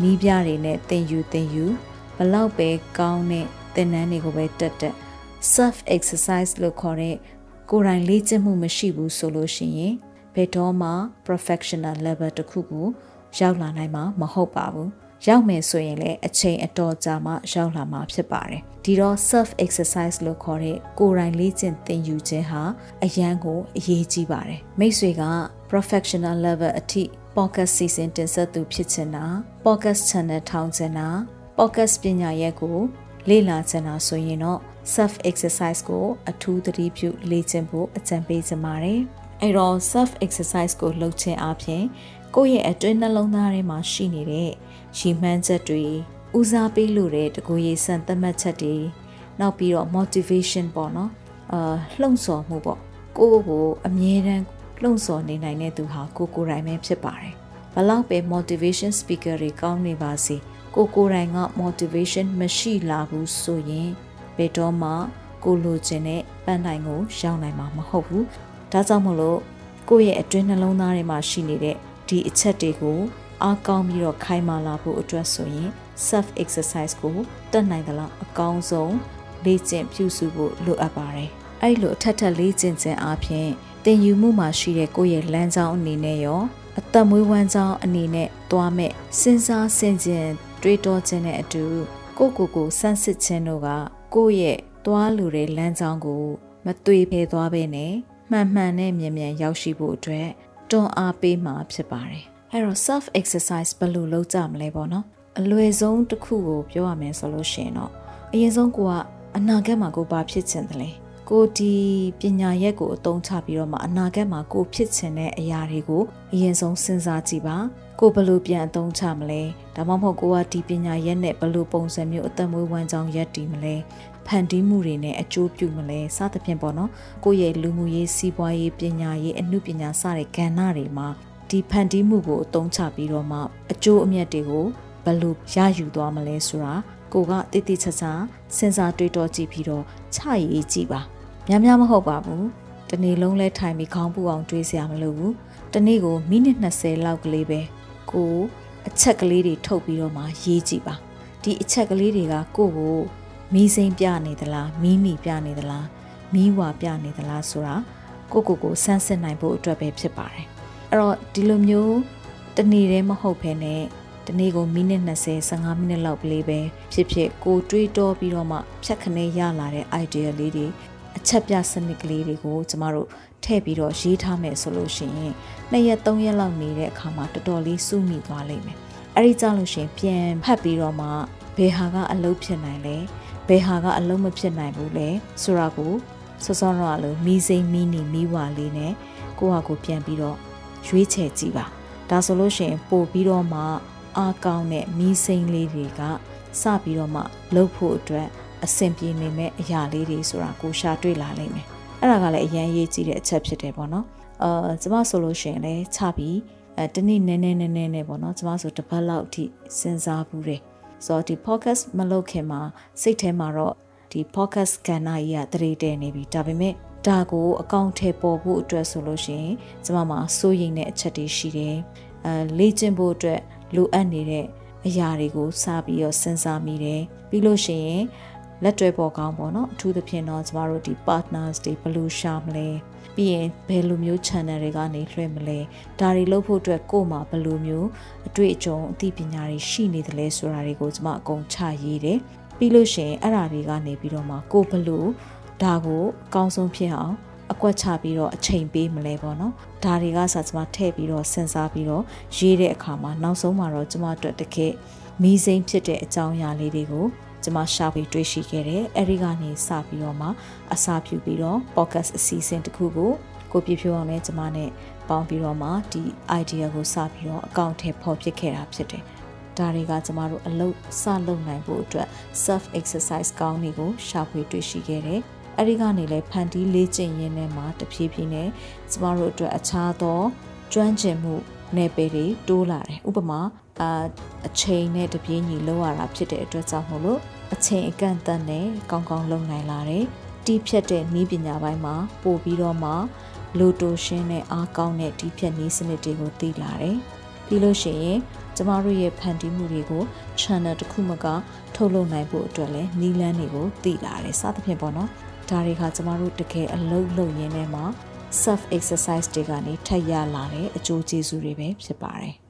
နီးပြတွေနဲ့သင်ယူသင်ယူဘလောက်ပဲကောင်းတဲ့သင်တန်းတွေကိုပဲတက်တက် self exercise လို့ခေါ်တဲ့ ကိုယ်တိုင်လေ့ကျင့်မှုမရှိဘူးဆိုလို့ရှိရင်ဘယ်တော့မှ professional level တခုကိုရောက်လာနိုင်မှာမဟုတ်ပါဘူးရောက်မယ်ဆိုရင်လည်းအချိန်အတော်ကြာမှရောက်လာမှာဖြစ်ပါတယ်ဒီတော့ self exercise လို့ခေါ်တဲ့ကိုယ်တိုင်လေ့ကျင့်သင်ယူခြင်းဟာအရန်ကိုအရေးကြီးပါတယ်မိတ်ဆွေက professional level အထိ podcast season တင်ဆက်သူဖြစ်ချင်တာ podcast channel ထောင်ချင်တာ podcast ပညာရပ်ကိုလေ့လာချင်တာဆိုရင်တော့ self exercise ကိုအထူးသတိပြုလေ့ကျင့်ဖို့အကြံပေးချင်ပါတယ်။အဲ့တော့ self exercise ကိုလုပ်ခြင်းအပြင်ကိုယ့်ရဲ့အတွင်းနှလုံးသားထဲမှာရှိနေတဲ့ရည်မှန်းချက်တွေဦးစားပေးလို့တဲ့တကူရေးစံသတ်မှတ်ချက်တွေနောက်ပြီးတော့ motivation ပေါ့နော်အာလှုံ့ဆော်မှုပေါ့ကိုယ့်ကိုအမြဲတမ်းလှုံ့ဆော်နေနိုင်တဲ့သူဟာကိုကိုယ်တိုင်ပဲဖြစ်ပါတယ်ဘလောက်ပဲ motivation speaker တွေကောင်းနေပါစေကိုကိုယ်တိုင်က motivation မရှိလာဘူးဆိုရင် ဘယ်တော့မှကိုလိုချင်တဲ့ပန်းတိုင်ကိုရောက်နိုင်မှာမဟုတ်ဘူးဒါကြောင့်မို့လို့ကိုယ့်ရဲ့အတွင်းနှလုံးသားထဲမှာရှိနေတဲ့ဒီအချက်တွေကိုအားကောင်းပြီးတော့ခိုင်မာလာဖို့အတွက်ဆိုရင် self exercise ကိုတက်နိုင်သလားအကောင်းဆုံးလေ့ကျင့်ပြုစုဖို့လိုအပ်ပါတယ်အဲ့လိုအထက်ထက်လေ့ကျင့်ခြင်းအပြင်သင်ယူမှုမှာရှိတဲ့ကိုယ့်ရဲ့လမ်းကြောင်းအနေနဲ့ရောအသက်မွေးဝမ်းကြောင်းအနေနဲ့သွားမဲ့စဉ်းစားဆင်ခြင်တွေးတောခြင်းနဲ့အတူကိုကိုကိုစမ်းစစ်ခြင်းတို့က ကိုယ့်ရဲ့သွားလိုတဲ့လမ်းကြောင်းကိုမသွေဖယ်သွားဘဲနဲ့မှန်မှန်နဲ့မြန်မြန်ရောက်ရှိဖို့အတွက်တွန်းအားပေးမှာဖြစ်ပါတယ်။အဲတော့ self exercise ဘယ်လိုလုပ်ကြမလဲပေါ့နော်။အလွယ်ဆုံးတစ်ခုကိုပြောရမယ်ဆိုလို့ရှိရင်တော့အရင်ဆုံးကိုကအနာဂတ်မှာကိုဘာဖြစ်ချင်တယ်လဲ။ကိုဒီပညာရက်ကိုအသုံးချပြီးတော့မှအနာဂတ်မှာကိုဖြစ်ချင်တဲ့အရာတွေကိုအရင်ဆုံးစဉ်းစားကြည့်ပါ ကိုဘယ်လိုပြန်အသုံးချမလဲဒါမှမဟုတ်ကိုကဒီပညာရက်နဲ့ဘယ်လိုပုံစံမျိုးအသက်မွေးဝမ်းကြောင်းရက်တည်မလဲဖန်တီးမှုတွေနဲ့အကျိုးပြုမလဲစသဖြင့်ပေါ့နော်ကိုယ့်ရဲ့လူမှုရေးစီးပွားရေးပညာရေးအမှုပညာစတဲ့ကဏ္ဍတွေမှာဒီဖန်တီးမှုကိုအသုံးချပြီးတော့မှအကျိုးအမြတ်တွေကိုဘယ်လိုရယူသွားမလဲဆိုတာကိုကတိတိကျကျစဉ်းစားတွေးတောကြည့်ပြီးတော့ချရေးကြည့်ပါများများမဟုတ်ပါဘူးတနေ့လုံးလဲထိုင်ပြီးခေါင်းပူအောင်တွေးစရာမလိုဘူးတနေ့ကိုမိနစ်20လောက်ကလေးပဲ ကိုအချက်ကလေးတွေထုတ်ပြီးတော့မှရေးကြည့်ပါဒီအချက်ကလေးတွေကကိုကိုမီးစိမ်းပြနေသလားမီးနီပြနေသလားမီးဝါပြနေသလားဆိုတာကိုကိုကိုစမ်းစစ်နိုင်ဖို့အတွက်ပဲဖြစ်ပါတယ်အဲ့တော့ဒီလိုမျိုးတနေ့တည်းမဟုတ်ဘဲနဲ့တနေ့ကိုမိနစ်20 15မိနစ်လောက်ကလေးပဲဖြစ်ဖြစ်ကိုတွေးတောပြီးတော့မှဖြတ်ခနဲရလာတဲ့ idea လေးတွေအချက်ပြစနစ်ကလေးတွေကိုကျမတို့ ထည့်ပြီးတော့ရေးထားမယ်ဆိုလို့ရှိရင်နှစ်ရက်သုံးရက်လောက်နေတဲ့အခါမှာတော်တော်လေးစုမိသွားလိမ့်မယ်အဲ့ဒီကြောင့်လို့ရှိရင်ပြန်ဖတ်ပြီးတော့မှဘယ်ဟာကအလုပ်ဖြစ်နိုင်လဲဘယ်ဟာကအလုံးမဖြစ်နိုင်ဘူးလဲဆိုတာကိုစောစောတော့လို့မီးစိမ့်မီးနီမီးဝါလေးနဲ့ကိုဟာကိုပြန်ပြီးတော့ရွေးချယ်ကြည့်ပါဒါဆိုလို့ရှိရင်ပို့ပြီးတော့မှအားကောင်းတဲ့မီးစိမ်းလေးတွေကစပြီးတော့မှလှုပ်ဖို့အတွက်အဆင်ပြေနေမဲ့အရာလေးတွေဆိုတာကိုရှာတွေ့လာလိမ့်မယ် အဲ့ဒါကလည်းအရန်ရေးကြည့်တဲ့အချက်ဖြစ်တယ်ပေါ့နော်အာကျမဆိုလို့ရှိရင်လည်းချပြီးအဲတနေ့နည်းနည်းနည်းနည်းနဲ့ပေါ့နော်ကျမဆိုတစ်ပတ်လောက်အထိစဉ်းစားဘူးတယ်ဆိုတော့ဒီ podcast မလုပ်ခင်မှာစိတ်ထဲမှာတော့ဒီ podcast ကဏ္ဍကြီးကတရေတဲနေပြီဒါပေမဲ့ဒါကိုအကောင့်ထဲပေါ်ဖို့အတွက်ဆိုလို့ရှိရင်ကျမမှာစိုးရိမ်တဲ့အချက်တွေရှိတယ်အဲလေ့ကျင့်ဖို့အတွက်လိုအပ်နေတဲ့အရာတွေကိုစပြီးတော့စဉ်းစားမိတယ်ပြီးလို့ရှိရင် လက်တွဲပေါ်ကောင်းပေါ့နော်အထူးသဖြင့်တော့ကျမတို့ဒီ partners တွေဘယ်လိုရှာမလဲပြီးရင်ဘယ်လိုမျိုး channel တွေကနေလွှဲမလဲဒါတွေလုပ်ဖို့အတွက်ကို့မှာဘယ်လိုမျိုးအတွေ့အကြုံအသိပညာတွေရှိနေတယ်လဲဆိုတာတွေကိုကျမအကုန်ချရေးတယ်ပြီးလို့ရှိရင်အဲ့ဒါတွေကနေပြီးတော့မှကိုဘယ်လိုဒါကိုအကောင်းဆုံးဖြစ်အောင်အကွက်ချပြီးတော့အချိန်ပေးမလဲပေါ့နော်ဒါတွေကစကျမထည့်ပြီးတော့စဉ်းစားပြီးတော့ရေးတဲ့အခါမှာနောက်ဆုံးမှာတော့ကျမအတွက်တကယ်မီးစိမ်းဖြစ်တဲ့အကြောင်းအရာလေးတွေကို ကျမရှာပြီးတွေ့ရှိခဲ့တယ်အဲဒီကနေစပြီးတော့မှအစာပြုပြီးတော့ podcast အစီအစဉ်တစ်ခုကိုကိုပြဖြိုးအောင်နဲ့ကျမနဲ့ပေါင်းပြီးတော့မှဒီ idea ကိုစပြီးတော့အကောင့်ထဲပေါ်ဖြစ်ခဲ့တာဖြစ်တယ်ဒါတွေကကျမတို့အလုပ်စလုပ်နိုင်ဖို့အတွက် self exercise ကောင်းတွေကိုရှာဖွေတွေ့ရှိခဲ့တယ်အဲ့ဒီကနေလဲဖန်တီးလေ့ကျင့်ရင်းနဲ့မှတဖြည်းဖြည်းနဲ့ကျမတို့အတွက်အခြားသောကျွမ်းကျင်မှုနယ်ပယ်တွေတိုးလာတယ်ဥပမာ အာအချိန်နဲ့တပြေးညီလောက်ရတာဖြစ်တဲ့အတွက်ကြောင့်မို့လို့အချိန်အကန့်အသတ်နဲ့ကောင်းကောင်းလုပ်နိုင်လာတယ်တီးဖြတ်တဲ့နီးပညာပိုင်းမှာပို့ပြီးတော့မှလိုတိုရှင်းနဲ့အားကောင်းတဲ့တီးဖြတ်နည်းစနစ်တွေကိုသိလာတယ်ပြီးလို့ရှိရင်ကျမတို့ရဲ့ဖန်တီးမှုတွေကို channel တစ်ခုမှကထုတ်လုပ်နိုင်ဖို့အတွက်လည်းနီးလန်းတွေကိုသိလာတယ်စသဖြင့်ပေါ့နော်ဒါတွေကကျမတို့တကယ်အလုပ်လုပ်ရင်းနဲ့မှာ self exercise တွေကနေထပ်ရလာတဲ့အကျိုးကျေးဇူးတွေပဲဖြစ်ပါတယ်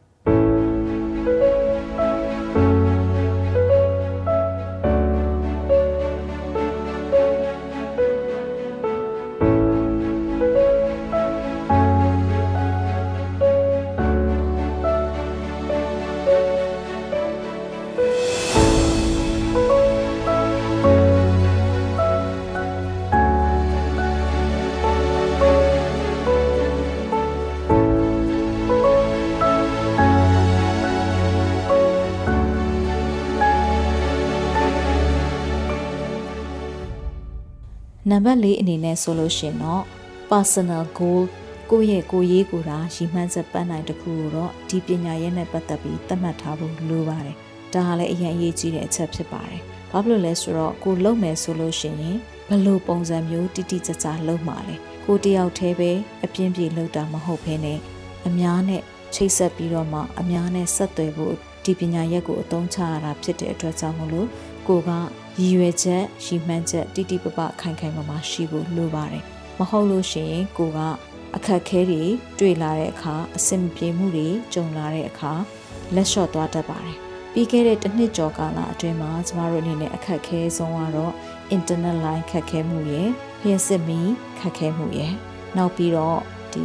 နံပါတ်၄အနေနဲ့ဆိုလို့ရှင်တော့ personal goal ကိုယ့်ရဲ့ကိုယ်ရေးကိုယ်တာရည်မှန်းချက်ပန်းနိုင်တစ်ခုကိုတော့ဒီပညာရေးနဲ့ပတ်သက်ပြီးသတ်မှတ်ထားဖို့လိုပါတယ်။ဒါဟာလည်းအရင်အရေးကြီးတဲ့အချက်ဖြစ်ပါတယ်။ဘာဖြစ်လို့လဲဆိုတော့ကိုလုံမယ်ဆိုလို့ရှိရင်ဘလို့ပုံစံမျိုးတိတိကျကျလုံမှာလဲ။ကိုတယောက်တည်းပဲအပြင်းပြေလုံတာမဟုတ်ဘဲနဲ့အများနဲ့ချိတ်ဆက်ပြီးတော့မှအများနဲ့ဆက်သွယ်ဖို့ဒီပညာရက်ကိုအသုံးချရတာဖြစ်တဲ့အတွက်ကြောင့်မလို့ကိုက ရည်ရွယ်ချက်ရည်မှန်းချက်တိတိပပခိုင်ခိုင်မာမာရှိဖို့လိုပါတယ်မဟုတ်လို့ရှိရင်ကိုကအခက်ခဲတွေတွေ့လာတဲ့အခါအဆင်ပြေမှုတွေကြုံလာတဲ့အခါလက်လျှော့သွားတတ်ပါတယ်ပြီးခဲ့တဲ့တစ်နှစ်ကျော်ကာလအတွင်းမှာကျမတို့အနေနဲ့အခက်ခဲဆုံးကတော့ internet line ခက်ခဲမှုရယ်ဖျက်စစ်မီခက်ခဲမှုရယ်နောက်ပြီးတော့ဒီ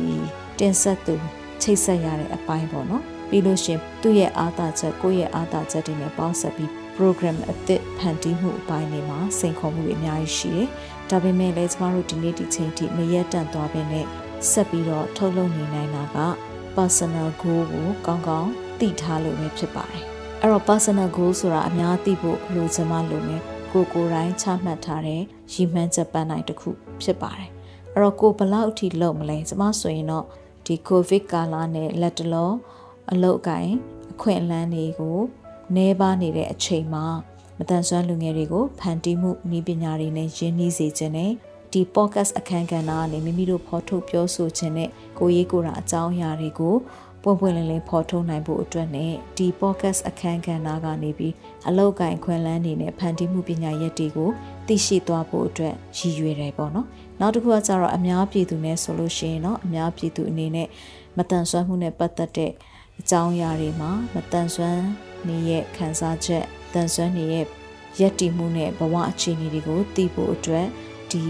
တင်ဆက်သူချိတ်ဆက်ရတဲ့အပိုင်းပေါ့နော်ပြီးလို့ရှင်သူ့ရဲ့အားသာချက်ကိုယ့်ရဲ့အားသာချက်တွေနဲ့ပေါင်းစပ်ပြီး program အသစ်ဖန်တီးမှုအပိုင်းတွေမှာစိန်ခေါ်မှုတွေအများကြီးရှိတယ်။ဒါပေမဲ့လည်းကျမတို့ဒီနေ့ဒီချိန်ထိမရက်တန့်သွားဘဲနဲ့ဆက်ပြီးတော့ထုတ်လုပ်နေနိုင်တာက personal goal ကိုကောင်းကောင်းသိထားလို့ပဲဖြစ်ပါတယ်။အဲ့တော့ personal goal ဆိုတာအများသိဖို့လိုချင်မှလိုမယ်။ကိုကိုယ်တိုင်းချမှတ်ထားတဲ့ရည်မှန်းချက်ပန်းနိုင်တစ်ခုဖြစ်ပါတယ်။အဲ့တော့ကိုဘလောက်အထိလုပ်မလဲကျမဆိုရင်တော့ဒီ covid ကာလနဲ့လက်တလောအလုတ်အကင်အခွင့်အလမ်းတွေကို နှဲပါနေတဲ့အချိန်မှာမတန်ဆွမ်းလူငယ်တွေကိုဖန်တီးမှုနည်းပညာတွေနဲ့ရင်းနှီးစေခြင်းနဲ့ဒီ podcast အခန်းကဏ္ဍကနေမိမိတို့ဖော်ထုတ်ပြောဆိုခြင်းနဲ့ကိုရေးကိုယ်တာအကြောင်းအရာတွေကိုပွင့်ပွင့်လင်းလင်းဖော်ထုတ်နိုင်ဖို့အတွက်နဲ့ဒီ podcast အခန်းကဏ္ဍကနေပြီးအလောက်ကင်ခွင့်လန်းနေနဲ့ဖန်တီးမှုပညာရက်တွေကိုသိရှိသွားဖို့အတွက်ရည်ရွယ်တယ်ပေါ့နော်နောက်တစ်ခုကကျတော့အများပြည်သူနဲ့ဆိုလို့ရှိရင်တော့အများပြည်သူအနေနဲ့မတန်ဆွမ်းမှုနဲ့ပတ်သက်တဲ့အကြောင်းအရာတွေမှာမတန်ဆွမ်း နေရဲ့ခံစားချက်တန်ဆွမ်းနေရဲ့ယက်တီမှုနဲ့ဘဝအခြေအနေတွေကိုသိဖို့အတွက်ဒီ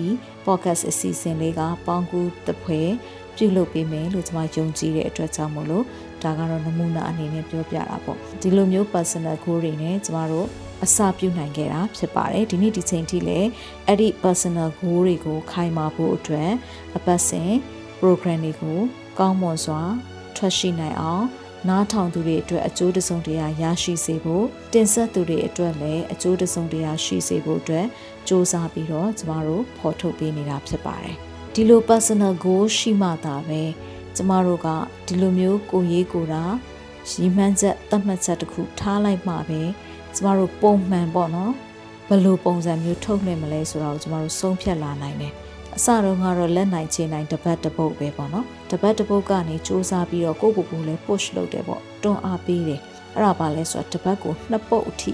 podcast အစီအစဉ်လေးကပေါင်းကူးတပွဲပြုလုပ်ပေးမယ်လို့ကျွန်မယုံကြည်တဲ့အတွက်ကြောင့်မို့လို့ဒါကတော့နမူနာအနေနဲ့ပြောပြတာပေါ့ဒီလိုမျိုး personal goal တွေနဲ့ကျွန်တော်တို့အစပြုနိုင်ခဲ့တာဖြစ်ပါတယ်ဒီနေ့ဒီချိန်ထိလည်းအဲ့ဒီ personal goal တွေကိုခိုင်မာဖို့အတွက်အပတ်စဉ် program တွေကိုကောင်းမွန်စွာထွက်ရှိနိုင်အောင် နားထောင်သူတွေအတွက်အကျိုးတစုံတရာရရှိစေဖို့တင်ဆက်သူတွေအတွက်လည်းအကျိုးတစုံတရာရှိစေဖို့အတွက်စ조사ပြီးတော့ကျမတို့ဖော်ထုတ်ပေးနေတာဖြစ်ပါတယ်ဒီလို personal goal ရှိမှသာပဲကျမတို့ကဒီလိုမျိုးကိုရေးကိုတာရည်မှန်းချက်သတ်မှတ်ချက်တစ်ခုထားလိုက်မှပဲကျမတို့ပုံမှန်ပေါ့နော်ဘယ်လိုပုံစံမျိုးထုတ်နိုင်မလဲဆိုတာကိုကျမတို့ဆုံးဖြတ်လာနိုင်တယ် အစတော့ကတော့လက်နိုင်ချေနိုင်တပတ်တပုတ်ပဲပေါ့နော်တပတ်တပုတ်ကနေစူးစမ်းပြီးတော့ကိုယ့်ကိုယ်ကိုလည်း push လုပ်တယ်ပေါ့တွန်းအားပေးတယ်အဲ့ဒါပါလဲဆိုတော့တပတ်ကိုနှစ်ပုတ်အထိ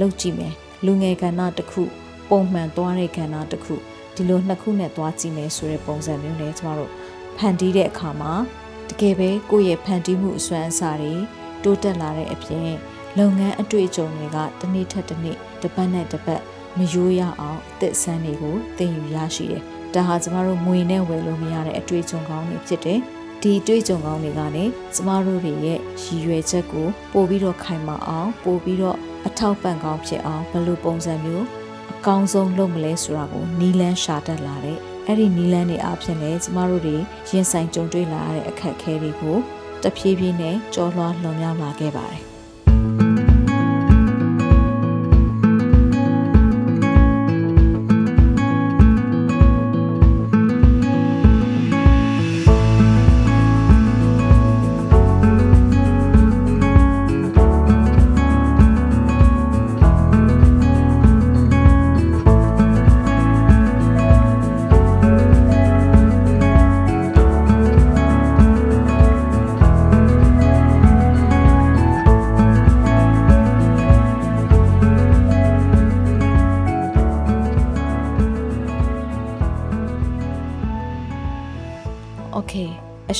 လုပ်ကြည့်မယ်လူငယ်ကဏ္ဍတစ်ခုပုံမှန်သွားတဲ့ကဏ္ဍတစ်ခုဒီလိုနှစ်ခုနဲ့သွားကြည့်မယ်ဆိုတဲ့ပုံစံမျိုးနဲ့ကျမတို့ဖန်တီးတဲ့အခါမှာတကယ်ပဲကိုယ့်ရဲ့ဖန်တီးမှုအစွမ်းအစတွေတိုးတက်လာတဲ့အပြင်လုပ်ငန်းအတွေ့အကြုံတွေကတစ်နေ့ထက်တစ်နေ့တစ်ပတ်နဲ့တစ်ပတ်မယိုးရအောင်အသက်ဆန်းတွေကိုသင်ယူရရှိတယ်။ ဒါဟာကျမတို့ငွေနဲ့ဝယ်လို့မရတဲ့အတွေ့အကြုံကောင်းတွေဖြစ်တယ်။ဒီအတွေ့အကြုံကောင်းတွေကနေကျမတို့တွေရဲ့ရည်ရွယ်ချက်ကိုပို့ပြီးတော့ခိုင်မာအောင်ပို့ပြီးတော့အထောက်ပံ့ကောင်းဖြစ်အောင်ဘယ်လိုပုံစံမျိုးအကောင်းဆုံးလုပ်မလဲဆိုတာကိုနီလန်းရှာတတ်လာတဲ့အဲ့ဒီနီလန်းတွေအပြင်လည်းကျမတို့တွေရင်ဆိုင်ကြုံတွေ့လာရတဲ့အခက်အခဲတွေကိုတဖြည်းဖြည်းနဲ့ကြောလွှားလွန်မြောက်လာခဲ့ပါတယ်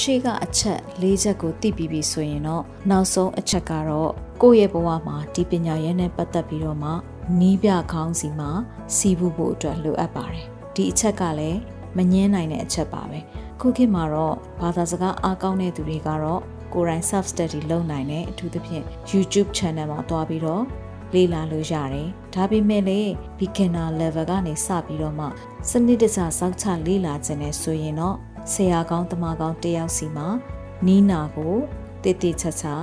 ရှိကအချက်၄ချက်ကိုသိပြီးပြီဆိုရင်တော့နောက်ဆုံးအချက်ကတော့ကိုယ့်ရဲ့ဘဝမှာဒီပညာရေးနဲ့ပတ်သက်ပြီးတော့မှနီးပြခေါင်းစီမှာစီးပူးဖို့အတွက်လိုအပ်ပါတယ်ဒီအချက်ကလည်းမငင်းနိုင်တဲ့အချက်ပါပဲခုခေတ်မှာတော့ဘာသာစကားအားကောင်းတဲ့သူတွေကတော့ကိုယ်တိုင် self study လုပ်နိုင်တဲ့အထူးသဖြင့် YouTube channel မှာတွားပြီးတော့လေ့လာလို့ရတယ်။ဒါပေမဲ့လည်း beginner level ကနေစပြီးတော့မှစနစ်တကျစောင့်ချလေ့လာခြင်းနဲ့ဆိုရင်တော့ ဆရာကောင်းတမကောင်းတယောက်စီမှာနီးနာကိုတည်တည်ချာချာ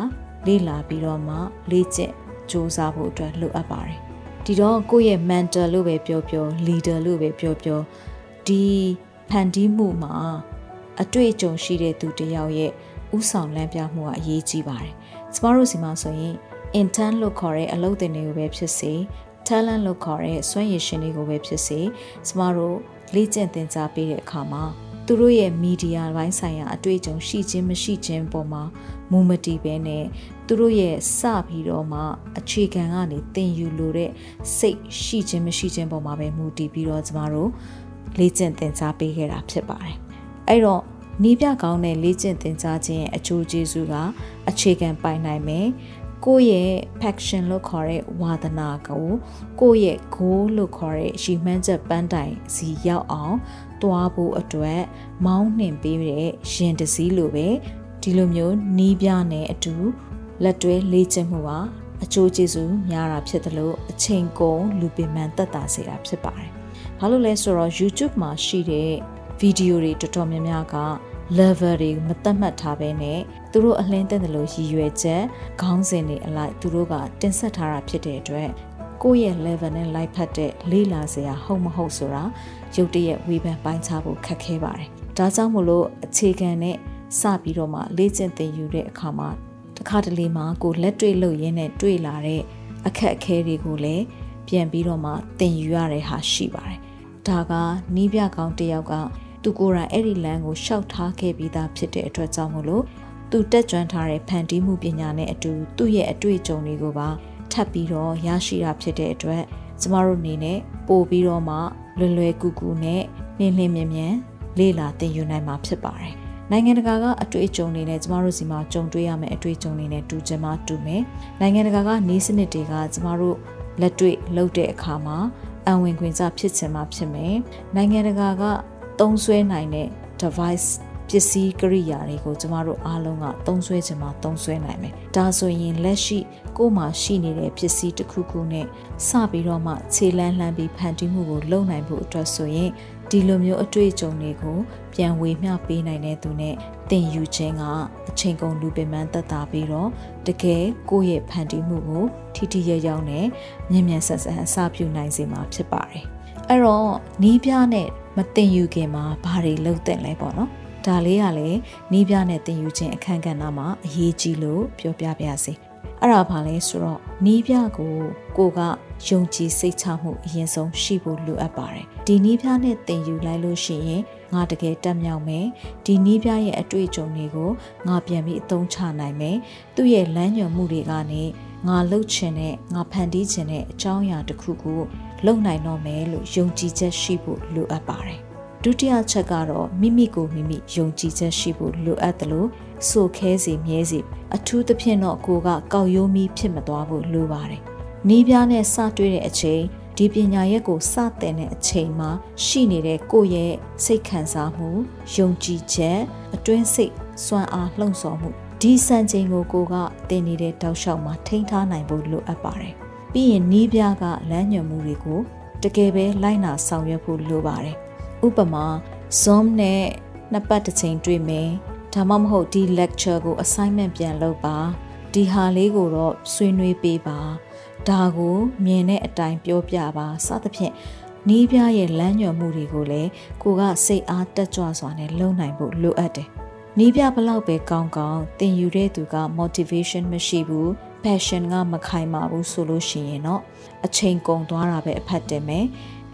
လေ့လာပြီးတော့မှလေ့ကျင့်စူးစမ်းဖို့အတွက်လိုအပ်ပါတယ်ဒီတော့ကိုယ့်ရဲ့ mentor လို့ပဲပြောပြော leader လို့ပဲပြောပြောဒီဖန်တီးမှုမှာအတွေ့အကြုံရှိတဲ့သူတယောက်ရဲ့ဥဆောင်လမ်းပြမှုကအရေးကြီးပါတယ်ကျမတို့စီမှာဆိုရင် intern လို့ခေါ်တဲ့အလုပ်သင်တွေကိုပဲဖြစ်စေ talent လို့ခေါ်တဲ့စွမ်းရည်ရှင်တွေကိုပဲဖြစ်စေကျမတို့လေ့ကျင့်သင်ကြားပေးတဲ့အခါမှာ သူတို့ရဲ့မီဒီယာပိုင်းဆိုင်ရာအတွေ့အကြုံရှိခြင်းမရှိခြင်းပေါ်မှာမူမတီပဲနဲ့သူတို့ရဲ့စပြီးတော့မှအခြေခံကနေသင်ယူလိုတဲ့စိတ်ရှိခြင်းမရှိခြင်းပေါ်မှာပဲမူတည်ပြီးတော့ကျမတို့လေ့ကျင့်သင်ကြားပေးခဲ့တာဖြစ်ပါတယ်။အဲ့တော့နီးပြကောင်းတဲ့လေ့ကျင့်သင်ကြားခြင်းရဲ့အကျိုးကျေးဇူးကအခြေခံပိုင်နိုင်မယ်ကိုယ့်ရဲ့ passion လို့ခေါ်တဲ့ဝါသနာကိုကိုယ့်ရဲ့ goal လို့ခေါ်တဲ့ရည်မှန်းချက်ပန်းတိုင်စီရောက်အောင် တွားဖို့အတွက်မောင်းနှင်ပေးတဲ့ရင်တစည်းလိုပဲဒီလိုမျိုးနီးပြနဲ့အတူလက်တွဲလေ့ကျင့်မှုပါအကျိုးကျေးဇူးများတာဖြစ်တယ်လို့အချိန်ကုန်လူပင်ပန်းသက်သာစေတာဖြစ်ပါတယ်။ဘာလို့လဲဆိုတော့ YouTube မှာရှိတဲ့ဗီဒီယိုတွေတော်တော်များများက level တွေမသတ်မှတ်ထားဘဲနဲ့သူတို့အလင်းတဲ့လို့ရည်ရွယ်ချက်ခေါင်းစဉ်တွေအလိုက်သူတို့ကတင်ဆက်ထားတာဖြစ်တဲ့အတွက် ကိုယ့်ရဲ့ level နဲ့လိုက်ဖက်တဲ့လေးလာစရာဟုတ်မဟုတ်ဆိုတာရုပ်တရက်ဝေဖန်ပိုင်းခြားဖို့ခက်ခဲပါတယ်။ဒါကြောင့်မို့လို့အခြေခံနဲ့စပြီးတော့မှလေ့ကျင့်သင်ယူတဲ့အခါမှာတစ်ခါတလေမှာကိုလက်တွေ့လုပ်ရင်းနဲ့တွေ့လာတဲ့အခက်အခဲတွေကိုလည်းပြန်ပြီးတော့မှသင်ယူရတဲ့ဟာရှိပါတယ်။ဒါကနီးပြကောင်းတယောက်ကသူကိုယ်တိုင်အဲ့ဒီလမ်းကိုရှောက်ထားခဲ့ပြီးသားဖြစ်တဲ့အတွက်ကြောင့်မို့လို့သူတက်ကြွထားတဲ့ဖန်တီးမှုပညာနဲ့အတူသူ့ရဲ့အတွေ့အကြုံတွေကိုပါ ထပ်ပြီးတော့ရရှိတာဖြစ်တဲ့အတွက်ကျမတို့အနေနဲ့ပို့ပြီးတော့မှလွယ်လွယ်ကူကူနဲ့လင်းလင်းမြင်မြန်လေ့လာသင်ယူနိုင်မှာဖြစ်ပါတယ်။နိုင်ငံတကာကအတွေ့အကြုံတွေနဲ့ကျမတို့စီမှာကြုံတွေ့ရမယ့်အတွေ့အကြုံတွေနဲ့တူချင်မှတူမယ်။နိုင်ငံတကာကနေစနစ်တွေကကျမတို့လက်တွေ့လုပ်တဲ့အခါမှာအဝင်ခွင့်စဖြစ်ချင်မှဖြစ်မယ်။နိုင်ငံတကာကသုံးဆွဲနိုင်တဲ့ device ပစ္စည်းကိရိယာတွေကိုကျမတို့အားလုံးကသုံးဆွဲချင်မှသုံးဆွဲနိုင်မယ်။ဒါဆိုရင်လက်ရှိကိုယ်မှာရှိနေတဲ့ပစ္စည်းတစ်ခုခုနဲ့စပြီးတော့မှခြေလန်းလှမ်းပြီးဖန်တီးမှုကိုလုပ်နိုင်ဖို့အတွက်ဆိုရင်ဒီလိုမျိုးအတွေ့အကြုံတွေကိုပြန်ဝေမျှပေးနိုင်တဲ့သူနဲ့သင်ယူခြင်းကအချိန်ကုန်လူပင်ပန်းသက်သာပြီးတော့တကယ်ကိုယ့်ရဲ့ဖန်တီးမှုကိုထိထိရရောက်နဲ့မြင်မြန်ဆက်ဆန်အစပြုနိုင်စေမှာဖြစ်ပါတယ်။အဲ့တော့နီးပြနဲ့မသင်ယူခင်မှာဘာတွေလုပ်တဲ့လဲပေါ့နော်။ ဒါလေးကလည်းနီးပြနဲ့သင်ယူခြင်းအခန်းကဏ္ဍမှာအရေးကြီးလို့ပြောပြပါရစေ။အဲ့ဒါဘာလဲဆိုတော့နီးပြကိုကိုကယုံကြည်စိတ်ချမှုအရင်ဆုံးရှိဖို့လိုအပ်ပါတယ်ဒီနီးပြနဲ့သင်ယူလိုက်လို့ရှိရင်ငါတကယ်တက်မြောက်မယ်ဒီနီးပြရဲ့အတွေ့အကြုံတွေကိုငါပြန်ပြီးအသုံးချနိုင်မယ်သူ့ရဲ့လမ်းညွှန်မှုတွေကနေငါလှုပ်ချင်တဲ့ငါဖန်တီးချင်တဲ့အကြောင်းအရာတစ်ခုကိုလုပ်နိုင်တော့မယ်လို့ယုံကြည်ချက်ရှိဖို့လိုအပ်ပါတယ် ဒုတိယချက်ကတော့မိမိကိုမိမိယုံကြည်ချက်ရှိဖို့လိုအပ်တယ်လို့ဆိုခဲစီမြဲစီအထူးသဖြင့်တော့ကိုကကောက်ရိုးမီဖြစ်မသွားဖို့လိုပါတယ်။နီးပြားနဲ့စတွေ့တဲ့အချိန်ဒီပညာရက်ကိုစတင်တဲ့အချိန်မှာရှိနေတဲ့ကိုယ့်ရဲ့စိတ်ခံစားမှုယုံကြည်ချက်အတွင်းစိတ်စွမ်းအားလှုံ့ဆော်မှုဒီစံချိန်ကိုကိုကတင်နေတဲ့တောက်လျှောက်မှာထိန်းထားနိုင်ဖို့လိုအပ်ပါတယ်။ပြီးရင်နီးပြားကလမ်းညွှန်မှုတွေကိုတကယ်ပဲလိုက်နာဆောင်ရွက်ဖို့လိုပါတယ်။ ဥပမာ Zoom နဲ့နှစ်ပတ်တစ်ချိန်တွေ့မယ်ဒါမှမဟုတ်ဒီ lecture ကို assignment ပြန်လုပ်ပါဒီဟာလေးကိုတော့ဆွေးနွေးပေးပါဒါကိုမြင်တဲ့အတိုင်းပြောပြပါစသဖြင့်နီးပြရဲ့လမ်းညွှန်မှုတွေကိုလည်းကိုကစိတ်အားတက်ကြွစွာနဲ့လုပ်နိုင်ဖို့လိုအပ်တယ်နီးပြဘလောက်ပဲကောင်းကောင်းသင်ယူတဲ့သူက motivation မရှိဘူး passion ကမခိုင်မာဘူးဆိုလို့ရှိရင်တော့အချိန်ကုန်သွားတာပဲအဖတ်တယ်မယ်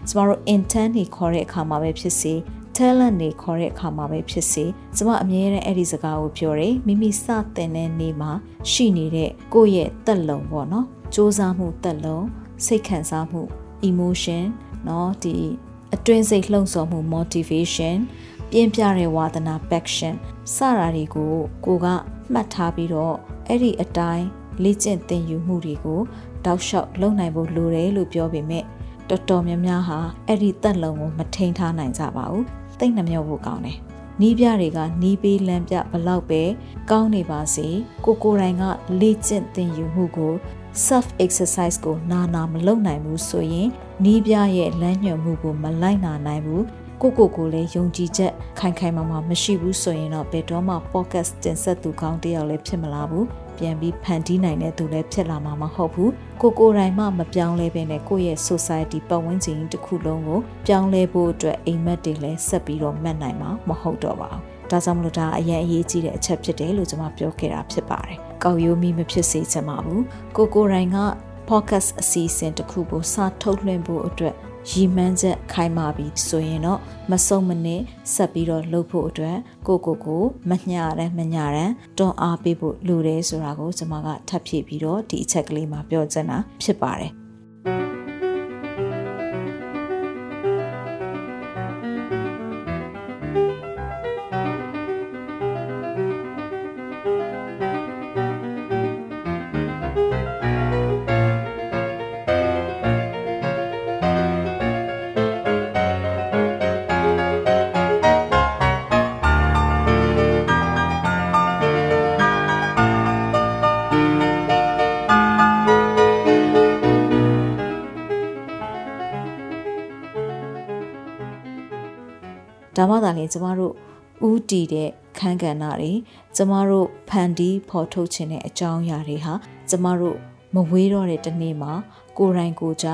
ကျမတို့ intern နေခေါ်တဲ့အခါမှာပဲဖြစ်စေ talent တွေခေါ်တဲ့အခါမှာပဲဖြစ်စေကျမအမြဲတမ်းအဲ့ဒီစကားကိုပြောတယ်မိမိစတင်တဲ့နေ့မှာရှိနေတဲ့ကိုယ့်ရဲ့တက်လုံပေါ့နော်စ조사မှုတက်လုံစိတ်ခံစားမှု emotion เนาะဒီအတွင်းစိတ်လှုံ့ဆော်မှု motivation ပြင်းပြတဲ့ဝါသနာ passion စတာတွေကိုကိုကမှတ်ထားပြီးတော့အဲ့ဒီအတိုင်းလေ့ကျင့်သင်ယူမှုတွေကိုတောက်လျှောက်လုပ်နိုင်ဖို့လိုတယ်လို့ပြောပေမဲ့ တော်တော်များများဟာအဲ့ဒီတက်လုံကိုမထိန်ထားနိုင်ကြပါဘူးတိတ်နှမြောက်ဖို့ကောင်းတယ်။နီးပြတွေကနီးပေးလမ်းပြဘလောက်ပဲကောင်းနေပါစေကိုကိုတိုင်ကလေ့ကျင့်သင်ယူမှုကို self exercise ကိုနာနာမလုပ်နိုင်ဘူးဆိုရင်နီးပြရဲ့လမ်းညွှန်မှုကိုမလိုက်နာနိုင်ဘူးကိုကိုကိုလည်းယုံကြည်ချက်ခိုင်ခိုင်မာမာမရှိဘူးဆိုရင်တော့ဘယ်တော့မှ podcast တင်ဆက်သူကောင်းတယောက်လည်းဖြစ်မလာဘူး ပြန်ပြီးဖန်တီးနိုင်တဲ့သူလည်းဖြစ်လာမှာမဟုတ်ဘူးကိုကိုတိုင်မှမပြောင်းလဲဘဲနဲ့ကိုယ့်ရဲ့ society ပတ်ဝန်းကျင်တစ်ခုလုံးကိုပြောင်းလဲဖို့အတွက်အိမ်မက်တွေလည်းဆက်ပြီးတော့မှတ်နိုင်မှာမဟုတ်တော့ပါဘူးဒါကြောင့်မလို့ဒါအရင်အရေးကြီးတဲ့အချက်ဖြစ်တယ်လို့ကျွန်မပြောခဲ့တာဖြစ်ပါတယ်။ကောက်ရိုးမိမဖြစ်စေချင်ပါဘူး။ကိုကိုရိုင်းက podcast အစီအစဉ်တစ်ခုကိုစထုတ်လွှင့်ဖို့အတွက် ရည်မှန်းချက်ခိုင်မာပြီးဆိုရင်တော့မဆုံးမနစ်ဆက်ပြီးတော့လုပ်ဖို့အတွက်ကိုကိုကိုမညာရန်မညာရန်တွန်းအားပေးဖို့လိုတယ်ဆိုတာကိုကျွန်မကထပ်ဖြည့်ပြီးတော့ဒီအချက်ကလေးမှာပြောချင်တာဖြစ်ပါတယ် ဥတီတဲ့ခန်းကဏ္ဍတွေကျမတို့ဖန်တီးဖော်ထုတ်ခြင်းတဲ့အကြောင်းအရာတွေဟာကျမတို့မဝေးတော့တဲ့တနေ့မှာကိုယ်တိုင်ကိုယ်ကြ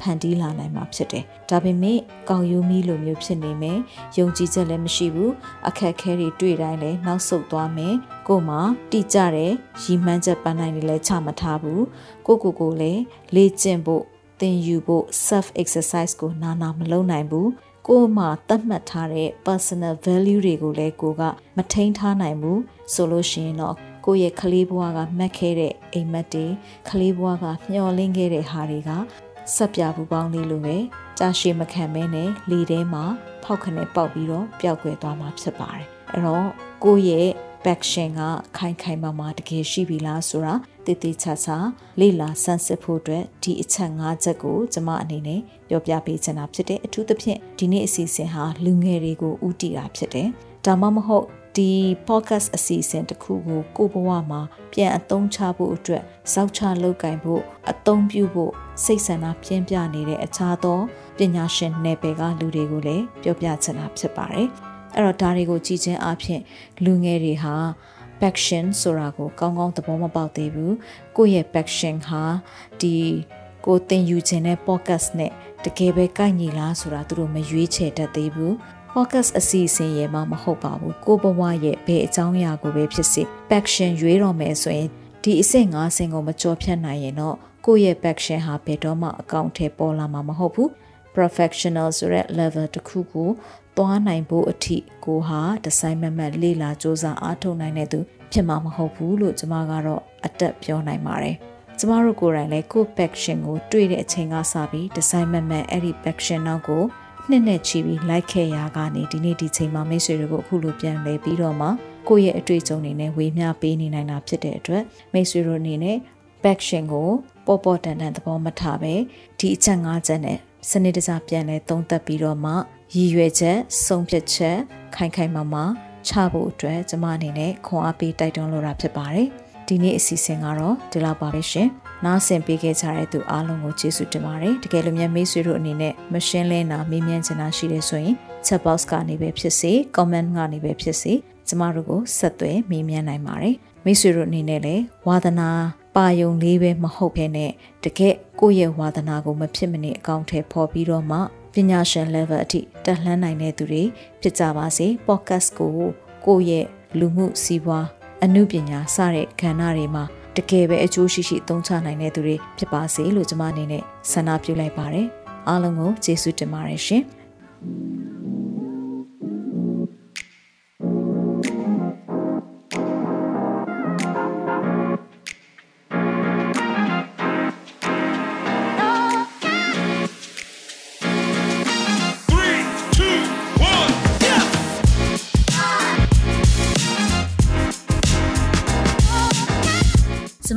ဖန်တီးလာနိုင်မှာဖြစ်တယ်။ဒါပေမဲ့ကောင်းယူမီလိုမျိုးဖြစ်နေမယ်။ယုံကြည်ချက်လည်းမရှိဘူး။အခက်အခဲတွေတွေ့တိုင်းလည်းနောက်ဆုတ်သွားမယ်။ကို့မှာတိကျတဲ့ရည်မှန်းချက်ပန်းနိုင်တွေလည်းချမထားဘူး။ကိုကိုကိုလည်းလေ့ကျင့်ဖို့သင်ယူဖို့ self exercise ကိုနာနာမလုပ်နိုင်ဘူး။ ကိုယ်မှာသတ်မှတ်ထားတဲ့ personal value တွေကိုလည်းကိုကမထိန်ထားနိုင်ဘူးဆိုလို့ရှိရင်တော့ကိုယ့်ရဲ့ကလေးဘဝကမှတ်ခဲ့တဲ့အိမ်မက်တွေကလေးဘဝကမျှော်လင့်ခဲ့တဲ့ဟာတွေကဆက်ပြပူပေါင်းလေးလိုပဲကြာရှည်မခံမဲနဲ့လေထဲမှာဖောက်ခနဲ့ပေါက်ပြီးတော့ပျောက်ကွယ်သွားမှာဖြစ်ပါတယ်အဲ့တော့ကိုယ့်ရဲ့ baction ကခိုင်ခိုင်မာမာတကယ်ရှိပြီလားဆိုတာ တည်တည်ချာချာလေ့လာဆန်းစစ်ဖို့အတွက်ဒီအချက်၅ချက်ကိုကျွန်မအနေနဲ့ပြောပြပေးချင်တာဖြစ်တယ်အထူးသဖြင့်ဒီနေ့အစီအစဉ်ဟာလူငယ်တွေကိုဥတည်တာဖြစ်တယ်ဒါမှမဟုတ်ဒီ podcast အစီအစဉ်တစ်ခုကိုကိုဘဝမှာပြန်အသုံးချဖို့အတွက်စောက်ချလုပ်ကင်ဖို့အသုံးပြုဖို့စိတ်ဆန္ဒပြင်းပြနေတဲ့အခြားသောပညာရှင်နယ်ပယ်ကလူတွေကိုလည်းပြောပြချင်တာဖြစ်ပါတယ်အဲ့တော့ဒါတွေကိုကြည်ချင်းအဖြစ်လူငယ်တွေဟာ passion ဆိုတာကိုကောင်းကောင်းသဘောမပေါက်သေးဘူးကိုယ့်ရဲ့ passion ဟာဒီကိုသင်ယူခြင်းတဲ့ podcast နဲ့တကယ်ပဲကိုက်ညီလားဆိုတာသူတို့မရွေးချယ်တတ်သေးဘူး podcast အစီအစဉ်ရဲ့မှမဟုတ်ပါဘူးကိုဘဝရဲ့ဘယ်အကြောင်းအရာကိုပဲဖြစ်စေ passion ရွေးတော့မယ်ဆိုရင်ဒီအဆင့်၅ဆင့်ကိုမကြောဖြတ်နိုင်ရင်တော့ကိုယ့်ရဲ့ passion ဟာဘယ်တော့မှအကောင့်ထဲပေါ်လာမှာမဟုတ်ဘူး professional ဆိုတဲ့ level တစ်ခုကို သွားနိုင်ဖို့အထိကိုဟာဒီဇိုင်းမမတ်လေ့လာစူးစမ်းအားထုတ်နိုင်တဲ့သူဖြစ်မှာမဟုတ်ဘူးလို့ကျွန်မကတော့အတက်ပြောနိုင်ပါတယ်ကျမတို့ကိုယ်တိုင်လည်းကိုယ့် passion ကိုတွေ့တဲ့အချိန်ကစပြီးဒီဇိုင်းမမတ်အဲ့ဒီ passion နောက်ကိုနှစ်နဲ့ချီပြီးလိုက်ခဲ့ရကနေဒီနေ့ဒီချိန်မှာမိတ်ဆွေတွေကိုအခုလိုပြန်လဲပြီးတော့မှကိုယ့်ရဲ့အတွေ့အကြုံတွေနဲ့ဝေမျှပေးနေနိုင်တာဖြစ်တဲ့အတွက်မိတ်ဆွေတို့အနေနဲ့ passion ကိုပေါ်ပေါ်တန်တန်သဘောမထားပဲဒီအချက်၅ချက်နဲ့စနစ်တကျပြန်လဲသုံးသပ်ပြီးတော့မှ ရည်ရွယ်ချက်ဆုံးဖြတ်ချက်ခိုင်ခိုင်မာမာချဖို့အတွက်ကျမအနေနဲ့ခွန်အားပေးတိုက်တွန်းလိုတာဖြစ်ပါတယ်ဒီနေ့အစီအစဉ်ကတော့ဒီလောက်ပါပဲရှင်နားဆင်ပေးခဲ့ကြတဲ့သူအားလုံးကိုကျေးဇူးတင်ပါတယ်တကယ်လို့များမိတ်ဆွေတို့အနေနဲ့မရှင်းလင်းတာမေးမြန်းချင်တာရှိတယ်ဆိုရင် chat box ကနေပဲဖြစ်စေ comment ကနေပဲဖြစ်စေကျမတို့ကိုဆက်သွယ်မေးမြန်းနိုင်ပါတယ်မိတ်ဆွေတို့အနေနဲ့လည်းဝါသနာပါယုံလေးပဲမဟုတ်ဘဲနဲ့တကယ်ကိုယ့်ရဲ့ဝါသနာကိုမဖြစ်မနေအကောင့်ထဲပေါ်ပြီးတော့မှပ ညာရှင် level အထိတက်လှမ်းနိုင်တဲ့သူတွေဖြစ်ကြပါစေ podcast ကိုကိုယ့်ရဲ့လူမှုစီးပွားအမှုပညာစတဲ့ကဏ္ဍတွေမှာတကယ်ပဲအကျိုးရှိရှိသုံးချနိုင်တဲ့သူတွေဖြစ်ပါစေလို့ကျွန်မအနေနဲ့ဆန္ဒပြုလိုက်ပါတယ်အားလုံးကိုကျေးဇူးတင်ပါတယ်ရှင်